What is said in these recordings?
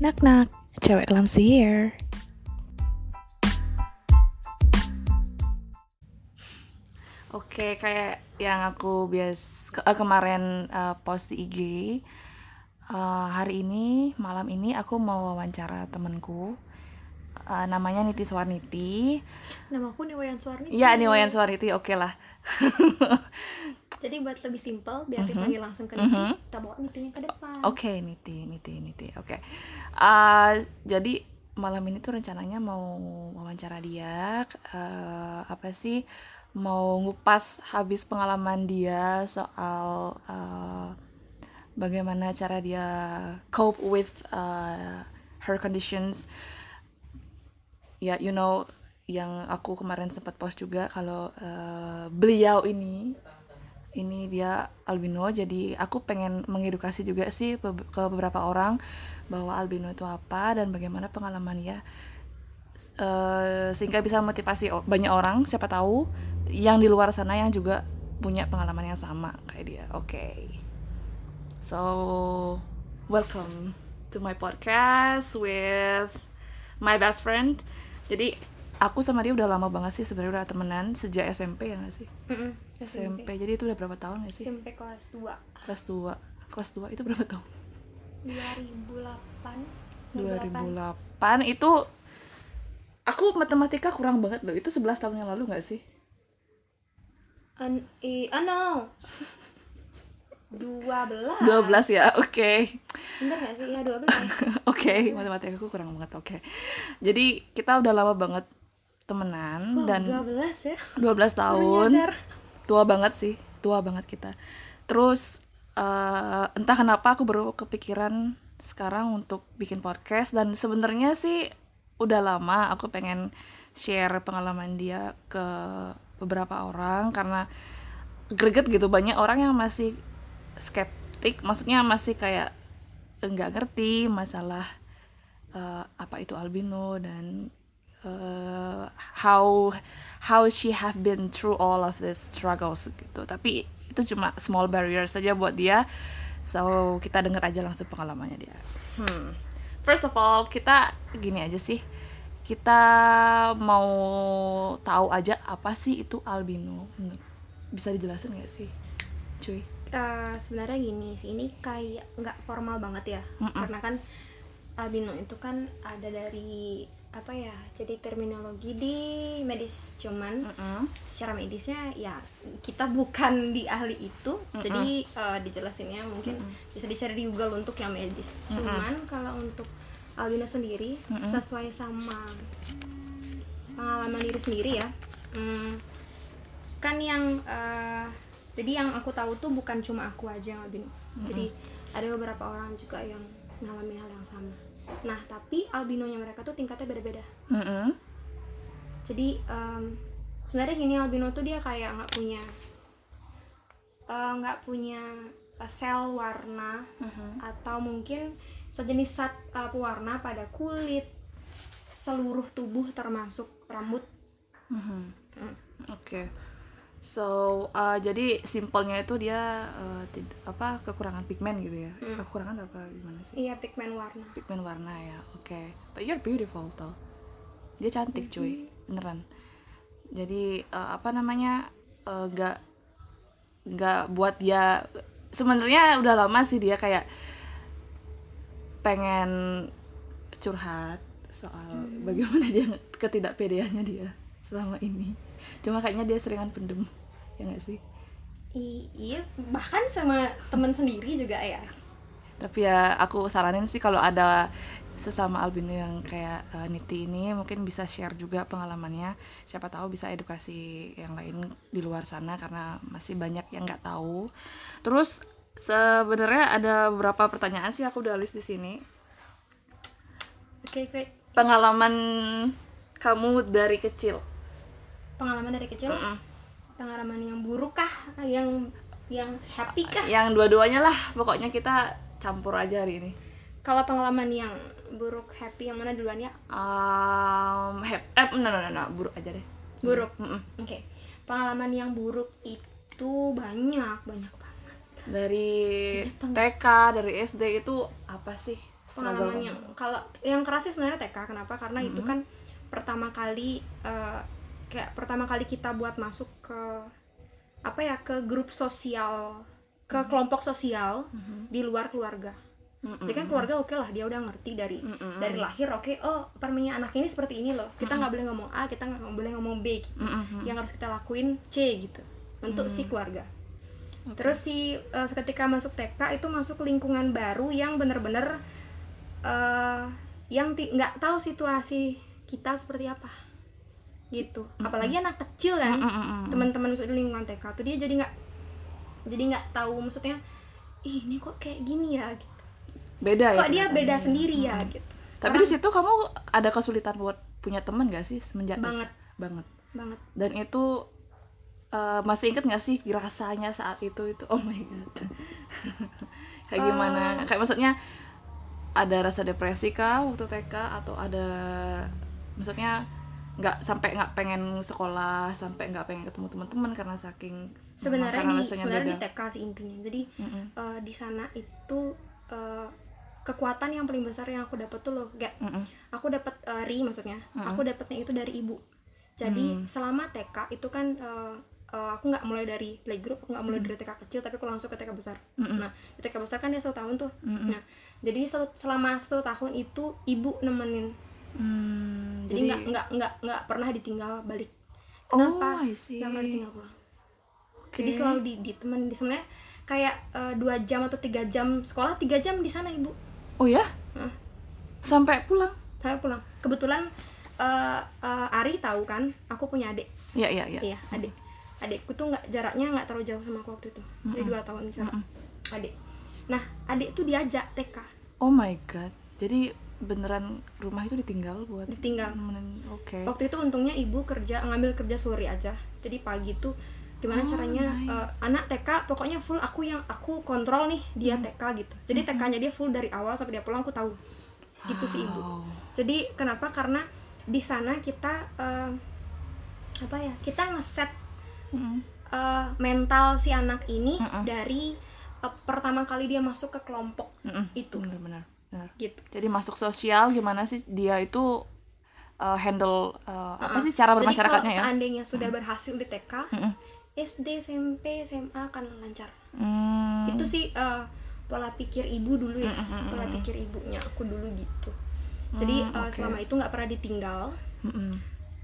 Nak nak, cewek clumsy here. Oke, kayak yang aku bias ke- eh, kemarin eh, post di IG. eh, hari ini, malam ini aku mau wawancara temenku. Eh, namanya Niti Swarniti. Nama aku Niwayan Suwarni. Iya, Niwayan Swarniti, oke lah. Jadi buat lebih simpel, biar Mhm. dipanggil langsung ke Niti, Mhm. kita bawa Nitinya ke depan. Oke, Niti, Niti, Niti. Oke. Eh, jadi malam ini tuh rencananya mau wawancara dia. eh, apa sih? Mau ngupas habis pengalaman dia soal eh, bagaimana cara dia cope with eh, her conditions. Ya, you know, yang aku kemarin sempat post juga kalau eh, beliau ini ini dia albino. Jadi aku pengen mengedukasi juga sih ke beberapa orang bahwa albino itu apa dan bagaimana pengalaman dia Eh, sehingga bisa motivasi banyak orang siapa tahu yang di luar sana yang juga punya pengalaman yang sama kayak dia. Oke. So welcome to my podcast with my best friend. Jadi aku sama dia udah lama banget sih sebenarnya udah temenan sejak SMP ya nggak sih? Mm-mm. SMP. Jadi itu udah berapa tahun gak sih? SMP kelas 2 Kelas 2. Kelas 2 itu berapa tahun? 2008 2008 itu aku matematika kurang banget loh. Itu 11 tahun yang lalu gak sih? An i oh no 12 12 ya. Oke. Bener gak sih? Ya 12 Oke, matematika aku kurang banget. Oke. Jadi kita udah lama banget temenan Wow, dan 12 ya 12 Baru tahun. nyadar. Tua banget sih tua banget kita. Terus eh, entah kenapa aku baru kepikiran sekarang untuk bikin podcast dan sebenarnya sih udah lama aku pengen share pengalaman dia ke beberapa orang karena greget gitu. Banyak orang yang masih skeptik maksudnya masih kayak nggak ngerti masalah eh, apa itu albino dan eh, how how she have been through all of this struggles gitu. Tapi itu cuma small barrier saja buat dia. So kita dengar aja langsung pengalamannya dia. Hmm. first of all kita gini aja sih. Kita mau tahu aja apa sih itu albino. Hmm. bisa dijelasin nggak sih cuy? Eh, sebenarnya gini sih ini kayak nggak formal banget ya. Mm-mm. karena kan albino itu kan ada dari apa ya jadi terminologi di medis cuman Mm-mm. secara medisnya ya kita bukan di ahli itu Mm-mm. jadi eh, dijelasinnya mungkin bisa dicari di Google untuk yang medis cuman kalau untuk albino sendiri Mm-mm. sesuai sama pengalaman diri sendiri ya hmm, kan yang eh, jadi yang aku tahu tuh bukan cuma aku aja yang albino jadi ada beberapa orang juga yang ngalamin hal yang sama nah tapi albinonya mereka tuh tingkatnya beda-beda Mm-mm. jadi em, sebenarnya gini albino tuh dia kayak nggak punya eh, nggak punya eh, sel warna Mhm. atau mungkin sejenis zat eh, pewarna pada kulit seluruh tubuh termasuk rambut Mhm. Hmm. Oke. So, uh, jadi simpelnya itu dia uh, tid- apa kekurangan pigmen gitu ya? Hmm. Kekurangan apa gimana sih? iya pigmen warna Pigmen warna ya. Oke. But you're beautiful tau. Dia cantik cuy, beneran. Jadi uh, apa namanya? uh, nggak nggak buat dia sebenarnya udah lama sih dia kayak pengen curhat soal bagaimana dia ketidakpedeannya dia selama ini cuma kayaknya dia seringan pendem ya nggak sih? I- iya bahkan sama temen sendiri juga ya. Tapi ya aku saranin sih kalau ada sesama albino yang kayak eh, Niti ini mungkin bisa share juga pengalamannya. Siapa tahu bisa edukasi yang lain di luar sana karena masih banyak yang nggak tahu. Terus sebenarnya ada beberapa pertanyaan sih aku udah list di sini. Oke great. Pengalaman kamu dari kecil pengalaman dari kecil? Mm-mm. pengalaman yang buruk kah yang yang happy kah? Yang dua-duanya lah pokoknya kita campur aja hari ini. Kalau pengalaman yang buruk happy yang mana duluan ya? Um, hep eh no, no, no, no, buruk aja deh. Buruk? Mm-mm. oke. Pengalaman yang buruk itu banyak banyak banget. Dari. TK dari SD itu apa sih pengalaman yang kalau yang keras sih sebenarnya TK kenapa? Karena itu kan pertama kali eh, kayak pertama kali kita buat masuk ke apa ya ke grup sosial ke kelompok sosial di luar keluarga. Jadi kan keluarga oke lah dia udah ngerti dari dari lahir oke oh apa namanya anak ini seperti ini loh. Kita nggak boleh ngomong A kita nggak boleh ngomong B gitu. Mm-mm. yang harus kita lakuin C gitu untuk si keluarga. Terus si eh, ketika masuk TK itu masuk lingkungan baru yang bener-bener eh, yang nggak tahu situasi kita seperti apa gitu. Apalagi anak kecil kan Mm-mm. teman-teman maksudnya lingkungan TK tuh dia jadi nggak jadi nggak tahu maksudnya "Ih, ini kok kayak gini ya? Gitu. beda ya kok dia beda sendiri ya? Gitu. Tapi di situ kamu ada kesulitan buat punya teman gak sih semenjak Banget. banget. Banget. Dan itu eh, masih inget gak sih rasanya saat itu itu? Oh my god. Kayak gimana? Kayak maksudnya ada rasa depresi kah waktu TK atau ada maksudnya nggak sampai nggak pengen sekolah sampai nggak pengen ketemu teman-teman karena saking sebenarnya karena di sebenarnya di beda. TK sih intinya jadi Mm-mm. eh, di sana itu eh, kekuatan yang paling besar yang aku dapat tuh loh kayak Mm-mm. aku dapat eh, ri maksudnya aku dapatnya itu dari ibu jadi Hmm. selama TK itu kan eh, eh, aku nggak mulai dari playgroup aku nggak mulai dari TK kecil tapi aku langsung ke TK besar Mm-mm. nah di TK besar kan dia satu tahun tuh Mm-mm. nah jadi satu- selama satu tahun itu ibu nemenin Hmm, jadi nggak nggak nggak nggak pernah ditinggal balik. Oh kenapa? See. nggak pernah ditinggal pulang Oke. jadi selalu di ditemen di sebenarnya kayak eh, dua jam atau tiga jam sekolah tiga jam di sana ibu. Oh ya? Hah. sampai pulang? Saya pulang. Kebetulan eh, eh, Ari tahu kan aku punya adik. Ya ya ya. Iya adik. Adikku tuh nggak jaraknya nggak terlalu jauh sama aku waktu itu. Jadi dua tahun jarak. Adik. Nah adik tuh diajak TK oh my god. Jadi beneran rumah itu ditinggal buat ditinggal oke waktu itu untungnya ibu kerja ngambil kerja sore aja jadi pagi tuh gimana Oh, caranya nice. eh, anak TK pokoknya full aku yang aku kontrol nih dia Hmm. TK gitu jadi TK-nya dia full dari awal sampai dia pulang aku tahu gitu sih ibu Wow. jadi kenapa karena di sana kita eh, apa ya kita ngeset Mm-mm. eh, mental si anak ini Mm-mm. dari eh, pertama kali dia masuk ke kelompok Mm-mm. itu benar-benar benar. gitu jadi masuk sosial gimana sih dia itu uh, handle uh, apa Uh-uh. sih cara Jadi bermasyarakatnya kalau ya seandainya sudah berhasil di TK, Mm-mm. SD, SMP, SMA akan lancar. Hmm. Itu sih eh, pola pikir ibu dulu ya, Mm-mm, pola pikir ibunya aku dulu gitu. Jadi Hmm, eh, oke. selama itu nggak pernah ditinggal. Mm-mm.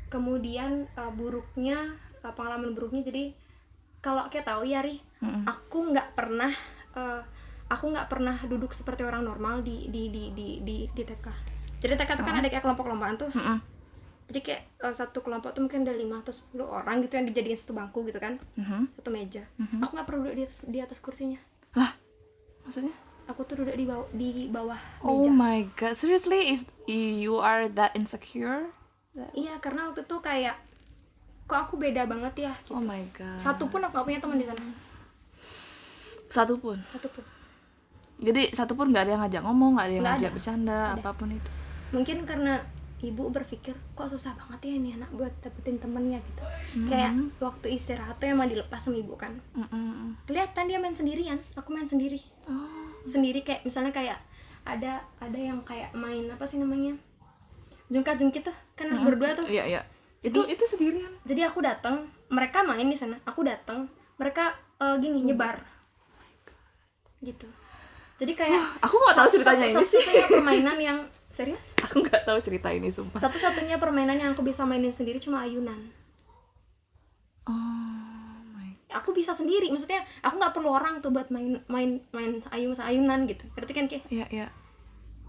Kemudian eh, buruknya eh, pengalaman buruknya jadi kalau kayak tahu ya Ri, aku nggak pernah eh, aku nggak pernah duduk seperti orang normal di di di di di, di TK. Jadi TK itu kan ada kayak kelompok-kelompokan tuh. Mm-mm. Jadi kayak eh, satu kelompok tuh mungkin ada 5 atau 10 orang gitu yang dijadiin satu bangku gitu kan. Mhm. Satu meja. Mhm. Aku nggak perlu duduk di atas, di atas kursinya. lah maksudnya Aku tuh duduk di bawah di bawah oh meja. my god seriously is you are that insecure Iya, karena waktu itu kayak kok aku beda banget ya gitu. oh my god Satu pun aku nggak punya teman di sana. satu pun Satu pun. Jadi satu pun nggak ada yang ngajak ngomong nggak ada yang Nggak ngajak ada. bercanda Ada. apa pun itu Mungkin karena ibu berpikir kok susah banget ya ini anak buat dapetin temennya gitu. Hmm. Kayak waktu istirahat tuh emang dilepas sama ibu kan. Mm-mm. Kelihatan dia main sendirian, aku main sendiri. oh Sendiri kayak misalnya kayak ada ada yang kayak main apa sih namanya? Jungkat jungkit tuh kan harus berdua tuh. iya iya itu itu sendirian jadi aku datang mereka main di sana aku datang mereka eh, gini nyebar gitu jadi kayak aku nggak tahu satu- ceritanya satu- ini sih. satu-satunya permainan yang serius? Aku nggak tahu cerita ini sumpah. Satu-satunya permainan yang aku bisa mainin sendiri cuma ayunan. Oh my aku bisa sendiri maksudnya aku nggak perlu orang tuh buat main main main ayun ayunan gitu. Berarti kan kayak iya iya.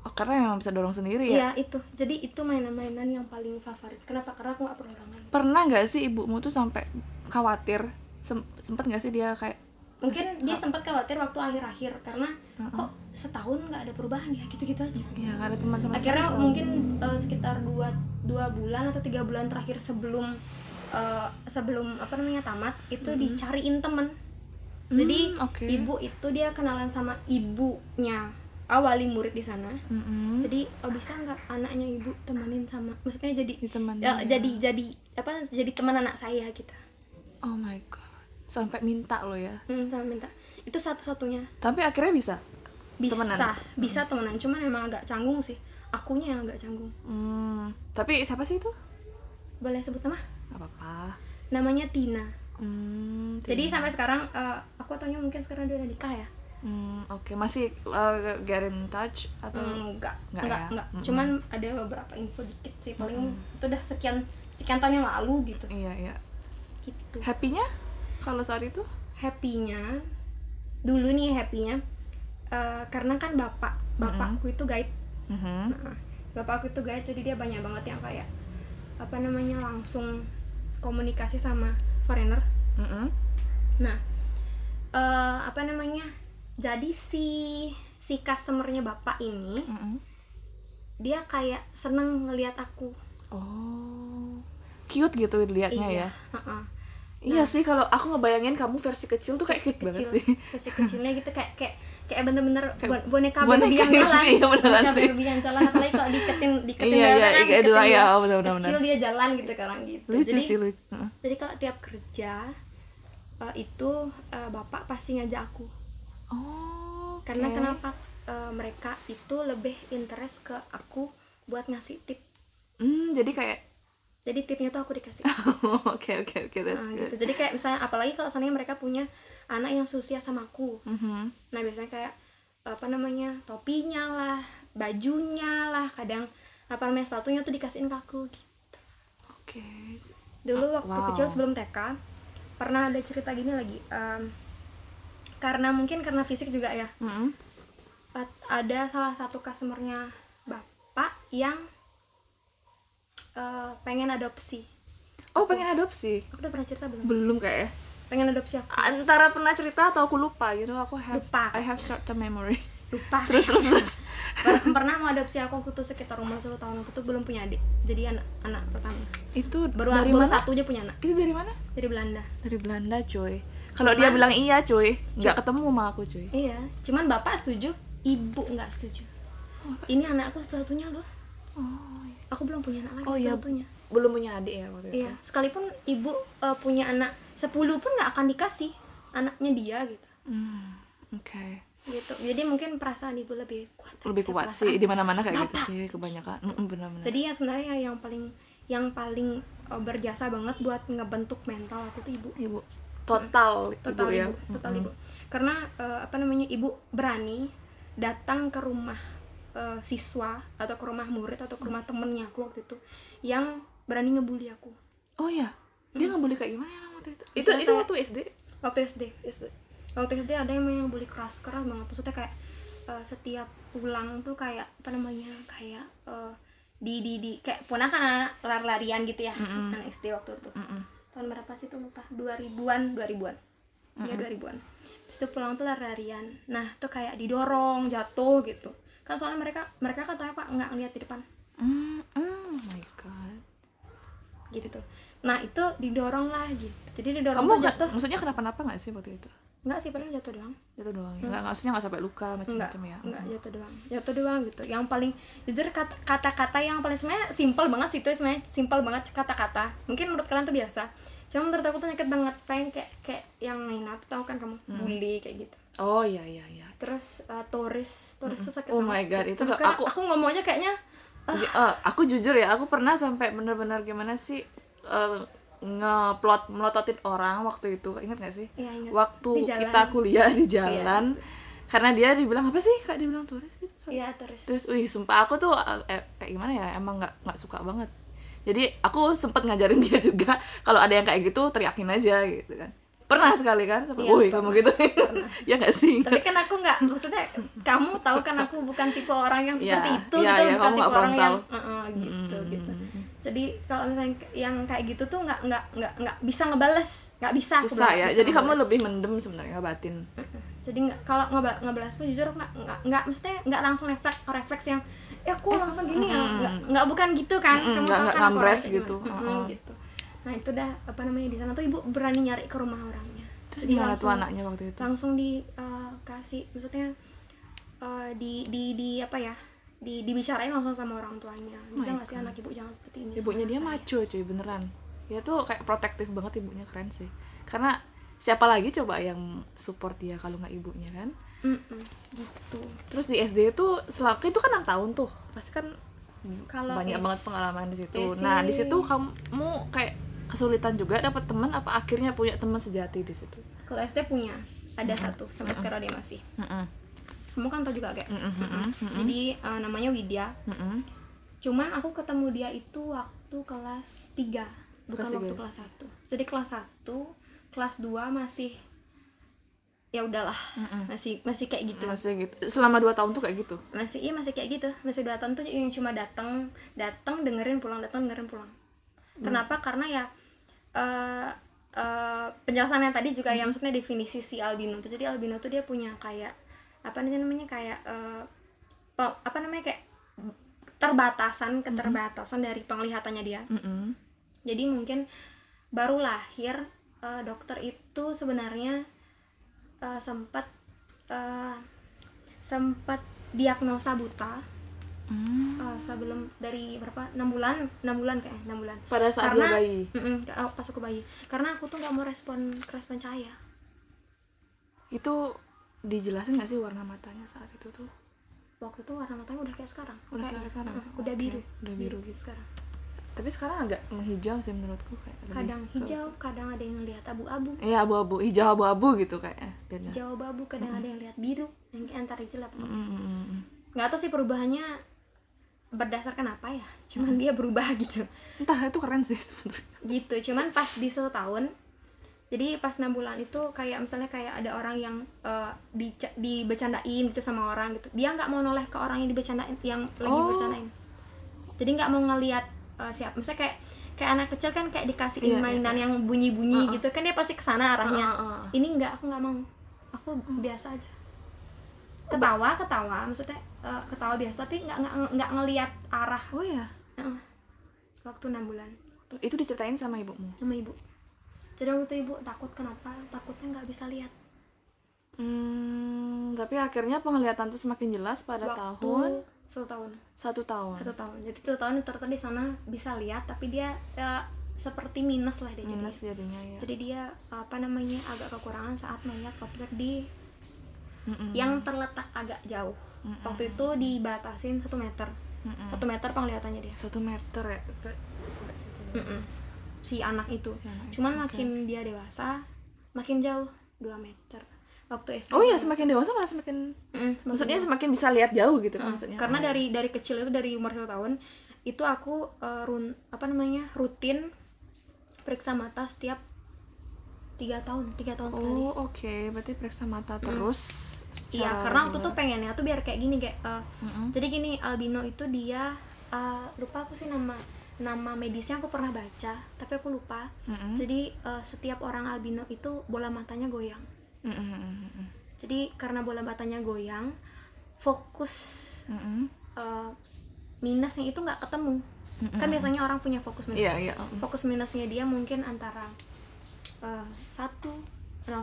Oh, karena memang bisa dorong sendiri ya? Iya itu. Jadi itu mainan-mainan yang paling favorit. Kenapa? Karena aku nggak perlu orang lain. Pernah nggak sih ibumu tuh sampai khawatir? Sem- sempet nggak sih dia kayak mungkin dia sempat khawatir waktu akhir-akhir karena kok setahun nggak ada perubahan ya? Gitu-gitu aja. Ya ada teman sama akhirnya sekali. mungkin eh, sekitar dua dua bulan atau tiga bulan terakhir sebelum eh, sebelum apa namanya tamat itu dicariin temen. Jadi Hmm, oke. ibu itu dia kenalan sama ibunya. Awali murid di sana. Mm-mm. jadi oh, bisa nggak anaknya ibu temenin sama maksudnya jadi Ditemenin, ya, ya. jadi jadi apa jadi teman anak saya gitu. Oh my god sampai minta lo ya. Hmm, sama minta. Itu satu-satunya. Tapi akhirnya bisa? Bisa Temenan? bisa temenan. Cuman emang agak canggung sih. Akunya yang agak canggung. Hmm, tapi siapa sih itu? boleh sebut nama? Apa-apa. namanya Tina. Hmm, jadi sampai sekarang eh, aku taunya mungkin sekarang dia udah nikah ya? Hmm, oke. Masih uh, get in touch atau enggak Nggak. enggak ya? enggak Mm-mm. cuman ada beberapa info dikit sih. Paling itu udah sekian sekian tahun yang lalu gitu. Iya iya. gitu. Happy-nya kalau saat itu? happynya dulu nih happynya eh, karena kan bapak bapakku itu guide Mhm. Nah, bapakku itu guide jadi dia banyak banget yang kayak apa namanya langsung komunikasi sama foreigner Mhm. nah eh, apa namanya jadi si si customernya bapak ini Mhm. dia kayak seneng ngelihat aku Oh, cute gitu dilihatnya ya. Heeh. Iya sih kalau aku ngebayangin kamu versi kecil tuh kayak cute banget kecil sih. versi kecilnya gitu kayak kayak kayak bener-bener boneka boneka Barbie yang gitu, jalan iya beneran boneka sih. Barbie yang jalan apalagi kalau diketin diketin Iya, iya, iya, diketin dia iya, oh, bener, bener, kecil dia jalan gitu sekarang gitu Lucu jadi sih lucu. Jadi kalau tiap kerja eh, itu eh, bapak pasti ngajak aku Oh, karena oke. kenapa eh, mereka itu lebih interest ke aku buat ngasih tip Hmm, jadi kayak jadi tipnya tuh aku dikasih oke oke oke that's Nah, good. gitu. Jadi kayak misalnya apalagi kalau seandainya mereka punya anak yang seusia sama aku. Mhm. Nah, biasanya kayak apa namanya? topinya lah, bajunya lah, kadang apa namanya sepatunya tuh dikasihin ke aku gitu. Oke. Dulu Ah, waktu wow. kecil sebelum TK pernah ada cerita gini lagi. em, karena mungkin karena fisik juga ya. Mhm. at- Ada salah satu customernya bapak yang eh, pengen adopsi. Oh, pengen adopsi? Aku udah pernah cerita belum? Belum kayak. Pengen adopsi aku. Antara pernah cerita atau aku lupa, you know, aku have Lupa. I have short term memory. Lupa. terus terus terus. Per- pernah mau adopsi aku waktu itu sekitar umur 10 tahun aku tuh belum punya adik jadi anak anak pertama Itu baru dari baru mana? satu aja punya anak Itu dari mana? dari Belanda Dari Belanda, cuy. Kalau dia bilang iya, cuy, nggak ketemu sama aku, cuy. iya cuman bapak setuju ibu nggak setuju ini anakku satu-satunya loh Oh. Aku belum punya anak lagi Oh, iya. satu-satunya belum punya adik ya waktu itu. iya sekalipun ibu eh, punya anak 10 pun nggak akan dikasih anaknya dia gitu Hmm, oke. gitu jadi mungkin perasaan ibu lebih kuat Lebih kuat perasaan sih di mana-mana kayak gitu Bapak. sih kebanyakan. Mm, benar-benar. jadi yang sebenarnya yang paling yang paling eh, berjasa banget buat ngebentuk mental aku tuh ibu ibu total, total ibu ya. ibu, total ibu karena eh, apa namanya ibu berani datang ke rumah eh, siswa atau ke rumah murid atau ke rumah temennya aku waktu itu yang berani ngebully aku Oh iya. Dia boleh kayak gimana emang waktu itu? Itu itu waktu SD. waktu SD SD. waktu SD ada yang yang bully keras keras banget maksudnya kayak eh, setiap pulang tuh kayak apa namanya kayak eh, di di di kayak ponakan anak lari-larian gitu ya Mm-mm. anak SD waktu itu Mm-mm. tahun berapa sih tuh lupa 2000-an 2000-an ya 2000-an Terus itu pulang tuh lari-larian nah tuh kayak didorong jatuh gitu kan soalnya mereka mereka katanya pak nggak ngeliat di depan Mm, mm, oh my god. gitu nah itu didorong lah gitu jadi didorong Kamu tuh nggak, jatuh maksudnya kenapa-napa nggak sih waktu itu? nggak sih paling jatuh doang Itu doang. ya? Nggak, maksudnya nggak sampai luka enggak macam-macam ya. enggak jatuh doang jatuh doang gitu yang paling jujur kata- kata-kata yang paling sebenarnya simpel banget sih itu sebenarnya simpel banget kata-kata mungkin menurut kalian tuh biasa cuma menurut aku tuh nyakit banget pengen kayak kayak yang Nina tuh tahu kan kamu Hmm. bully kayak gitu Oh iya iya iya. terus uh, turis turis tuh sakit Oh banget my God, itu sekarang aku- aku ngomongnya kayaknya Jadi, eh, aku jujur ya, aku pernah sampai bener-bener gimana sih eh, ngeplot melototin orang waktu itu, ingat gak sih? ya ingat Waktu. Iya. kita kuliah di jalan, karena dia dibilang apa sih kak dibilang turis gitu. iya turis Terus, wih sumpah aku tuh eh, kayak gimana ya, emang nggak nggak suka banget. Jadi aku sempet ngajarin dia juga kalau ada yang kayak gitu teriakin aja gitu kan. Pernah sekali kan, sampai, Iya, woi kamu gitu, ya nggak sih? tapi kan aku nggak maksudnya kamu tahu kan aku bukan tipe orang yang Iya, seperti itu iya, gitu iya, bukan tipe orang yang frontal. "Uh-uh," gitu Mm, gitu. Jadi kalau misalnya yang kayak gitu tuh nggak nggak nggak nggak bisa ngebales. Nggak bisa susah ya. bisa jadi kamu ngebales. lebih mendem sebenarnya batin jadi nggak kalau ngeba- ngebalas pun jujur nggak nggak nggak mestinya nggak langsung refleks refleks yang ya aku langsung gini ya. mm, nggak nggak bukan gitu kan. Mm, kamu nggak- kan ngambres gitu. Mm, Mm-mm. gitu. Nah itu dah apa namanya di sana tuh ibu berani nyari ke rumah orangnya. Terus gimana tuh anaknya waktu itu? langsung dikasih maksudnya eh, di di di apa ya di dibicarain langsung sama orang tuanya. Bisa my nggak sih anak ibu jangan seperti ini ibunya sama dia saya? maco cuy beneran. Dia tuh kayak protektif banget ibunya keren sih. Karena siapa lagi coba yang support dia kalau nggak ibunya kan? Mm-mm, gitu. Terus di SD itu selaku itu kan enam tahun tuh. Pasti kan Kalau banyak S- banget pengalaman di situ. SD nah di situ kamu kayak kesulitan juga dapat teman apa akhirnya punya teman sejati di situ? Kalau SD punya ada satu sampai sekarang dia masih. Mm-mm. Kamu kan tau juga kayak Mm-mm, mm-mm, mm-mm. jadi eh, namanya Widya. Mm-mm. cuman aku ketemu dia itu waktu kelas 3 bukan Kelas waktu kelas 1 jadi kelas 1 kelas 2 masih ya udahlah Mm-mm. masih masih kayak gitu. Masih gitu. Selama dua tahun tuh kayak gitu? Masih iya masih kayak gitu. Masih dua tahun tuh yang cuma datang datang dengerin pulang datang dengerin pulang. Kenapa? Karena ya eh eh, penjelasan yang tadi juga ya maksudnya definisi si albino tuh. Jadi albino tuh dia punya kayak apa namanya kayak pe- apa namanya kayak terbatasan keterbatasan dari penglihatannya dia. Mm-mm. jadi mungkin baru lahir eh, dokter itu sebenarnya eh, sempat eh, sempat diagnosa buta. Mm. eh, sebelum dari berapa? Enam bulan enam bulan kayak enam bulan. Pada saat Karena- dia bayi? Mm-mm, ke- oh, pas aku bayi. Karena aku tuh nggak mau respon respon cahaya. Itu dijelasin nggak sih warna matanya saat itu tuh waktu itu warna matanya udah kayak sekarang Udah Kayak- kayak sekarang? mm, udah Oke, biru udah biru gitu. sekarang tapi sekarang agak menghijau sih menurutku kayak lebih kadang ke- hijau kadang ada yang lihat abu-abu Iya abu-abu, hijau abu-abu gitu kayaknya. Beda. hijau abu-abu kadang ada yang lihat biru yang antara hijau apa Mm, mm, mm, mm. nggak tahu sih perubahannya berdasarkan apa ya cuman dia berubah gitu Entah itu keren sih sebenarnya. gitu cuman pas di setahun jadi pas enam bulan itu kayak misalnya kayak ada orang yang eh, dica- dibecandain gitu sama orang gitu. Dia nggak mau noleh ke orang yang dibecandain yang lagi Oh. bercandain jadi nggak mau ngelihat eh, siapa misalnya kayak kayak anak kecil kan kayak dikasihin Iya, iya, mainan yang bunyi-bunyi Uh-uh. gitu kan dia pasti ke sana arahnya. Ah, ah, ah. ini nggak aku nggak mau. Aku biasa aja. Ketawa ketawa maksudnya eh, ketawa biasa tapi nggak nggak nggak ngelihat arah. Oh ya, Heeh. waktu enam bulan. Itu diceritain sama ibumu. sama ibu jadi waktu itu ibu takut kenapa takutnya nggak bisa lihat Hmm, tapi akhirnya penglihatan tuh semakin jelas pada waktu tahun satu tahun satu tahun. satu tahun jadi satu tahun ternyata di sana bisa lihat tapi dia eh, seperti minus lah dia jadi Minus jadinya ya. jadi dia apa namanya agak kekurangan saat melihat objek di Mm-mm. yang terletak agak jauh Mm-mm. waktu itu dibatasin satu meter satu meter penglihatannya dia Satu meter ya. Ya. Mm-mm. Si anak itu Si anak itu, cuman oke. makin dia dewasa makin jauh 2 meter waktu SD Oh iya, semakin dewasa malah semakin Mm, maksudnya semakin bisa lihat jauh gitu kan Mm, maksudnya. karena Oh, dari dari kecil itu dari umur satu tahun itu aku eh, run apa namanya rutin periksa mata setiap tiga tahun tiga tahun sekali Oh, oke. Berarti periksa mata terus. iya karena waktu tuh pengennya tuh biar kayak gini kayak eh, Mm-mm. jadi gini albino itu dia eh, lupa aku sih nama nama medisnya aku pernah baca tapi aku lupa Mm-mm. jadi eh, setiap orang albino itu bola matanya goyang mm-mm, jadi karena bola matanya goyang fokus mm-mm. eh, minusnya itu nggak ketemu Mm-mm. kan biasanya orang punya fokus minus Iya, iya. fokus minusnya dia mungkin antara eh, satu 0,5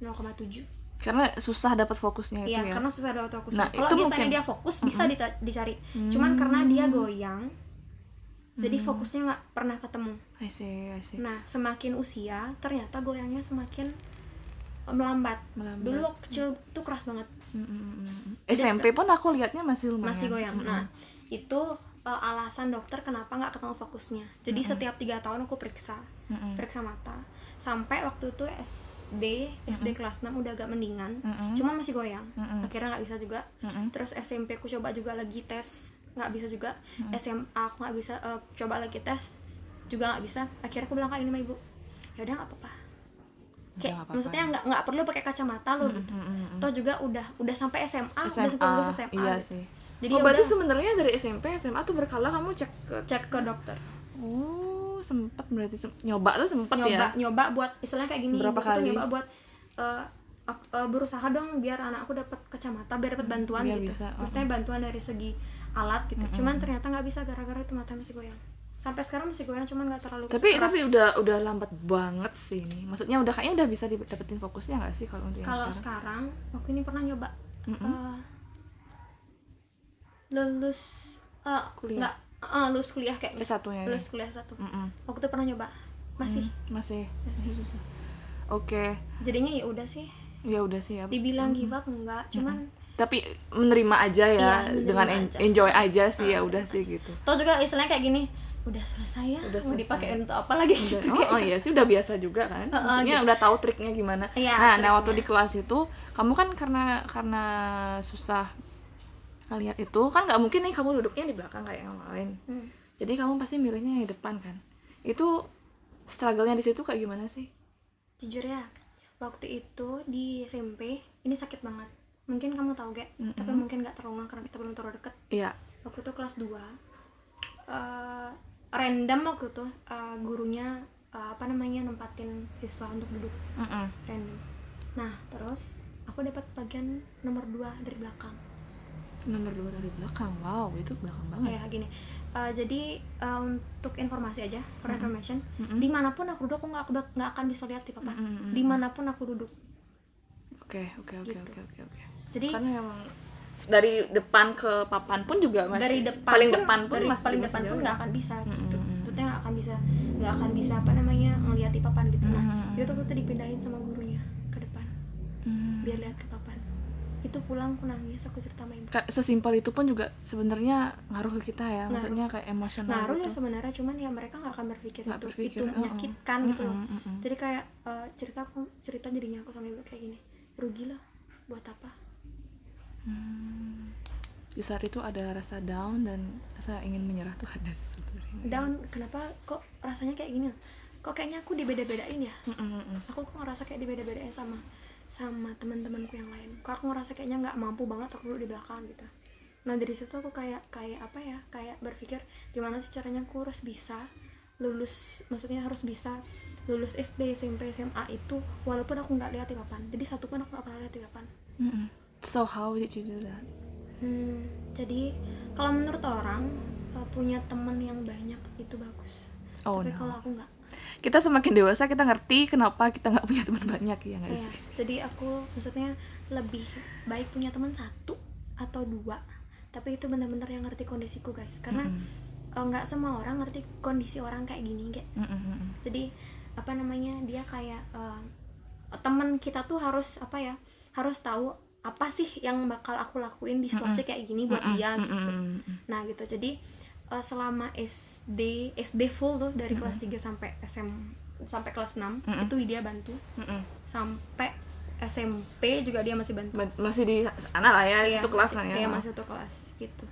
0,7 Karena susah dapat fokusnya itu Iya, ya. karena susah dapat fokus. Nah, Kalau biasanya mungkin- dia fokus bisa dita- dicari. Cuman karena dia goyang, jadi Hmm. fokusnya nggak pernah ketemu. I see, I see. Nah, semakin usia, ternyata goyangnya semakin melambat. Melambat. Dulu waktu kecil tuh keras banget, Mm-mm. SMP pun aku lihatnya masih lumayan. masih goyang. Mm-mm. Nah, itu eh, alasan dokter kenapa nggak ketemu fokusnya. Jadi setiap tiga tahun aku periksa, Mm-mm. periksa mata. Sampai waktu itu SD, SD kelas 6 udah agak mendingan. Mm-mm. Cuman masih goyang. Mm-mm. Akhirnya nggak bisa juga. Mm-mm. terus SMP aku coba juga lagi tes nggak bisa juga SMA aku nggak bisa eh, coba lagi tes juga nggak bisa akhirnya aku bilang kayak ini sama ibu ya udah nggak apa-apa kayak maksudnya nggak nggak perlu pakai kacamata lo gitu Mm-mm. toh juga udah udah sampai SMA, udah SMA, sampai lulus SMA iya gitu. sih. jadi oh, ya berarti udah sebenarnya dari SMP SMA tuh berkala kamu cek ke cek ke dokter Oh, sempat berarti nyoba tuh sempat nyoba ya. nyoba buat istilahnya kayak gini Berapa tuh kali? nyoba buat ak- eh, berusaha dong biar anak aku dapat kacamata biar dapat bantuan biar gitu bisa, maksudnya bantuan dari segi alat gitu cuman ternyata nggak bisa gara-gara itu mata masih goyang sampai sekarang masih goyang cuman nggak terlalu Tapi keras. tapi udah udah lambat banget sih ini. Maksudnya udah kayaknya udah bisa didapetin fokusnya nggak sih kalau untuk yang kalau sekarang? sekarang waktu ini pernah nyoba Mm-mm. eh, lulus eh, Kuliah. nggak eh, lulus kuliah kayaknya S1-nya ini. lulus kuliah satu Mm-mm. waktu itu pernah nyoba masih Hmm, masih masih susah. oke jadinya ya udah sih ya udah sih ya dibilang give up enggak cuman tapi menerima aja ya Iya, menerima dengan en- aja. enjoy aja sih ya Ah, udah sih gitu tau juga istilahnya kayak gini udah selesai ya Udah mau dipakai untuk apa lagi Udah- gitu oh, kayak. oh iya sih udah biasa juga kan Heeh, maksudnya gitu. udah tahu triknya gimana Iya, nah nah triknya. waktu di kelas itu kamu kan karena karena susah ngeliat itu kan nggak mungkin nih kamu duduknya di belakang kayak yang lain Hmm. jadi kamu pasti milihnya di depan kan itu struggle-nya di situ kayak gimana sih jujur ya waktu itu di SMP ini sakit banget mungkin kamu tahu gak Mm-mm. tapi mungkin nggak terlalu karena kita belum terlalu deket. Iya. Waktu itu kelas 2 eh, random waktu itu eh, gurunya eh, apa namanya nempatin siswa untuk duduk. Mm-mm. random. Nah terus aku dapat bagian nomor 2 dari belakang. Nomor dua dari belakang? Wow itu belakang banget. Kayak gini. Eh, jadi eh, untuk informasi aja for information Mm-mm. di mana pun aku duduk aku nggak akan bisa lihat di papan Mm-mm. di mana pun aku duduk oke oke oke Gitu. oke oke oke jadi karena emang dari depan ke papan pun juga masih dari depan paling pun, depan pun dari masih paling masih depan pun nggak akan bisa gitu Mm-mm. maksudnya nggak akan bisa nggak akan bisa apa namanya ngeliat di papan gitu nah Mm-mm. itu tuh dipindahin sama gurunya ke depan Hmm. biar lihat ke papan itu pulang aku nangis aku cerita sama ibu Ka- sesimpel itu pun juga sebenarnya ngaruh ke kita ya Ngaruh. maksudnya kayak emosional ngaruh ya gitu. sebenarnya cuman ya mereka nggak akan berpikir Nggak itu berpikir, itu uh-uh. menyakitkan gitu loh Mm-mm, mm-mm. jadi kayak eh, cerita aku cerita jadinya aku sama ibu kayak gini rugi lah buat apa? Hmm. di saat itu ada rasa down dan rasa ingin menyerah tuh ada sih sebenarnya. Down kenapa? Kok rasanya kayak gini? Kok kayaknya aku dibeda-bedain ya? Mm-mm, mm-mm. aku kok ngerasa kayak dibeda-bedain sama sama teman-temanku yang lain. Kok aku ngerasa kayaknya nggak mampu banget aku duduk di belakang gitu. Nah dari situ aku kayak kayak apa ya? Kayak berpikir gimana sih caranya aku harus bisa lulus maksudnya harus bisa lulus SD SMP SMA itu walaupun aku nggak lihat di papan jadi satu pun aku nggak pernah lihat di papan Mm-mm. so how did you do that? Hmm, jadi kalau menurut orang eh, punya teman yang banyak itu bagus. Oh tapi no. kalau aku nggak. Kita semakin dewasa kita ngerti kenapa kita nggak punya teman banyak ya nggak Iya, sih? jadi aku maksudnya lebih baik punya teman satu atau dua. Tapi itu benar-benar yang ngerti kondisiku guys. Karena Mm-mm. eh, nggak semua orang ngerti kondisi orang kayak gini kayak Mm-mm, mm-mm. jadi apa namanya dia kayak eh, teman kita tuh harus apa ya harus tahu apa sih yang bakal aku lakuin di situasi kayak gini buat Mm-mm, dia gitu. mm-mm, mm-mm. nah gitu. Jadi eh, selama SD SD full tuh dari kelas 3 sampai SM sampai kelas 6 Mm-mm. itu dia bantu. Mm-mm. sampai SMP juga dia masih bantu. Ba- masih di sana lah ya Iya, satu kelas masih, kan ya. iya masih satu kelas gitu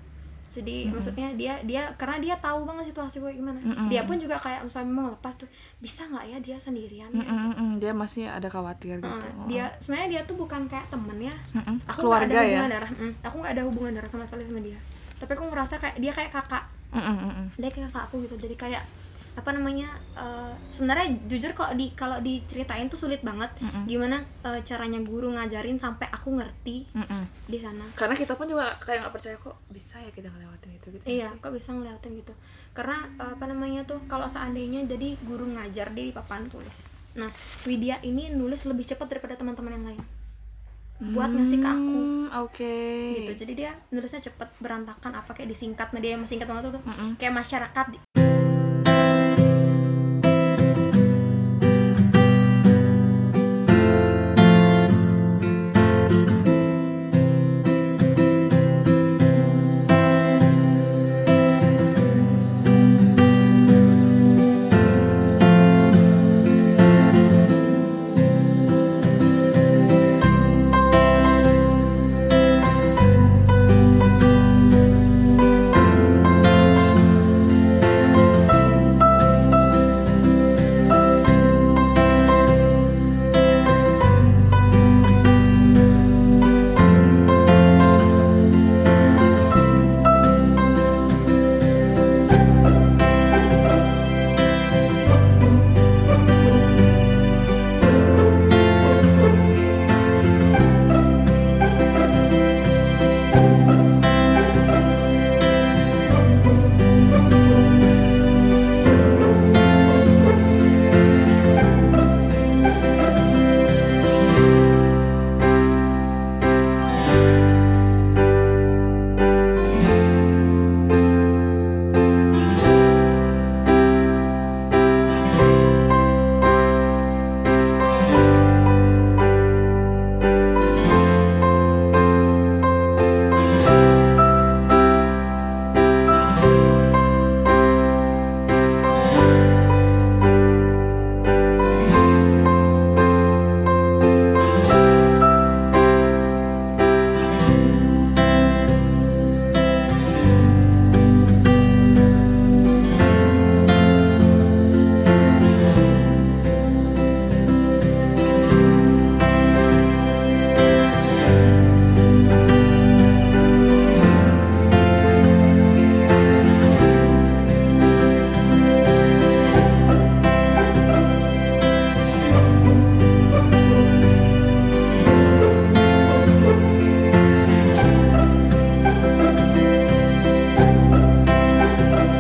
jadi Mm-mm. maksudnya dia dia karena dia tahu banget situasi gue gimana Mm-mm. dia pun juga kayak misalnya mau lepas tuh bisa nggak ya dia sendirian ya? Mm-mm, mm-mm. dia masih ada khawatir gitu Oh. dia sebenarnya dia tuh bukan kayak temen ya Mm-mm. aku nggak keluarga ada ya hubungan darah Mm, aku nggak ada hubungan darah sama sekali sama dia tapi aku ngerasa kayak dia kayak kakak mm-mm. dia kayak kakak aku gitu jadi kayak apa namanya eh, sebenarnya jujur kalau di kalau diceritain tuh sulit banget Mm-mm. gimana eh, caranya guru ngajarin sampai aku ngerti Mm-mm. di sana karena kita pun juga kayak nggak percaya kok bisa ya kita ngelewatin itu gitu Iya, sih? kok bisa ngeliatin gitu. Karena eh, apa namanya tuh kalau seandainya jadi guru ngajar dia di papan tulis. Nah, Widya ini nulis lebih cepat daripada teman-teman yang lain. Buat ngasih ke aku Hmm, oke gitu. Jadi dia nulisnya cepet berantakan apa kayak disingkat, dia yang singkat banget tuh. Mm-mm. Kayak masyarakat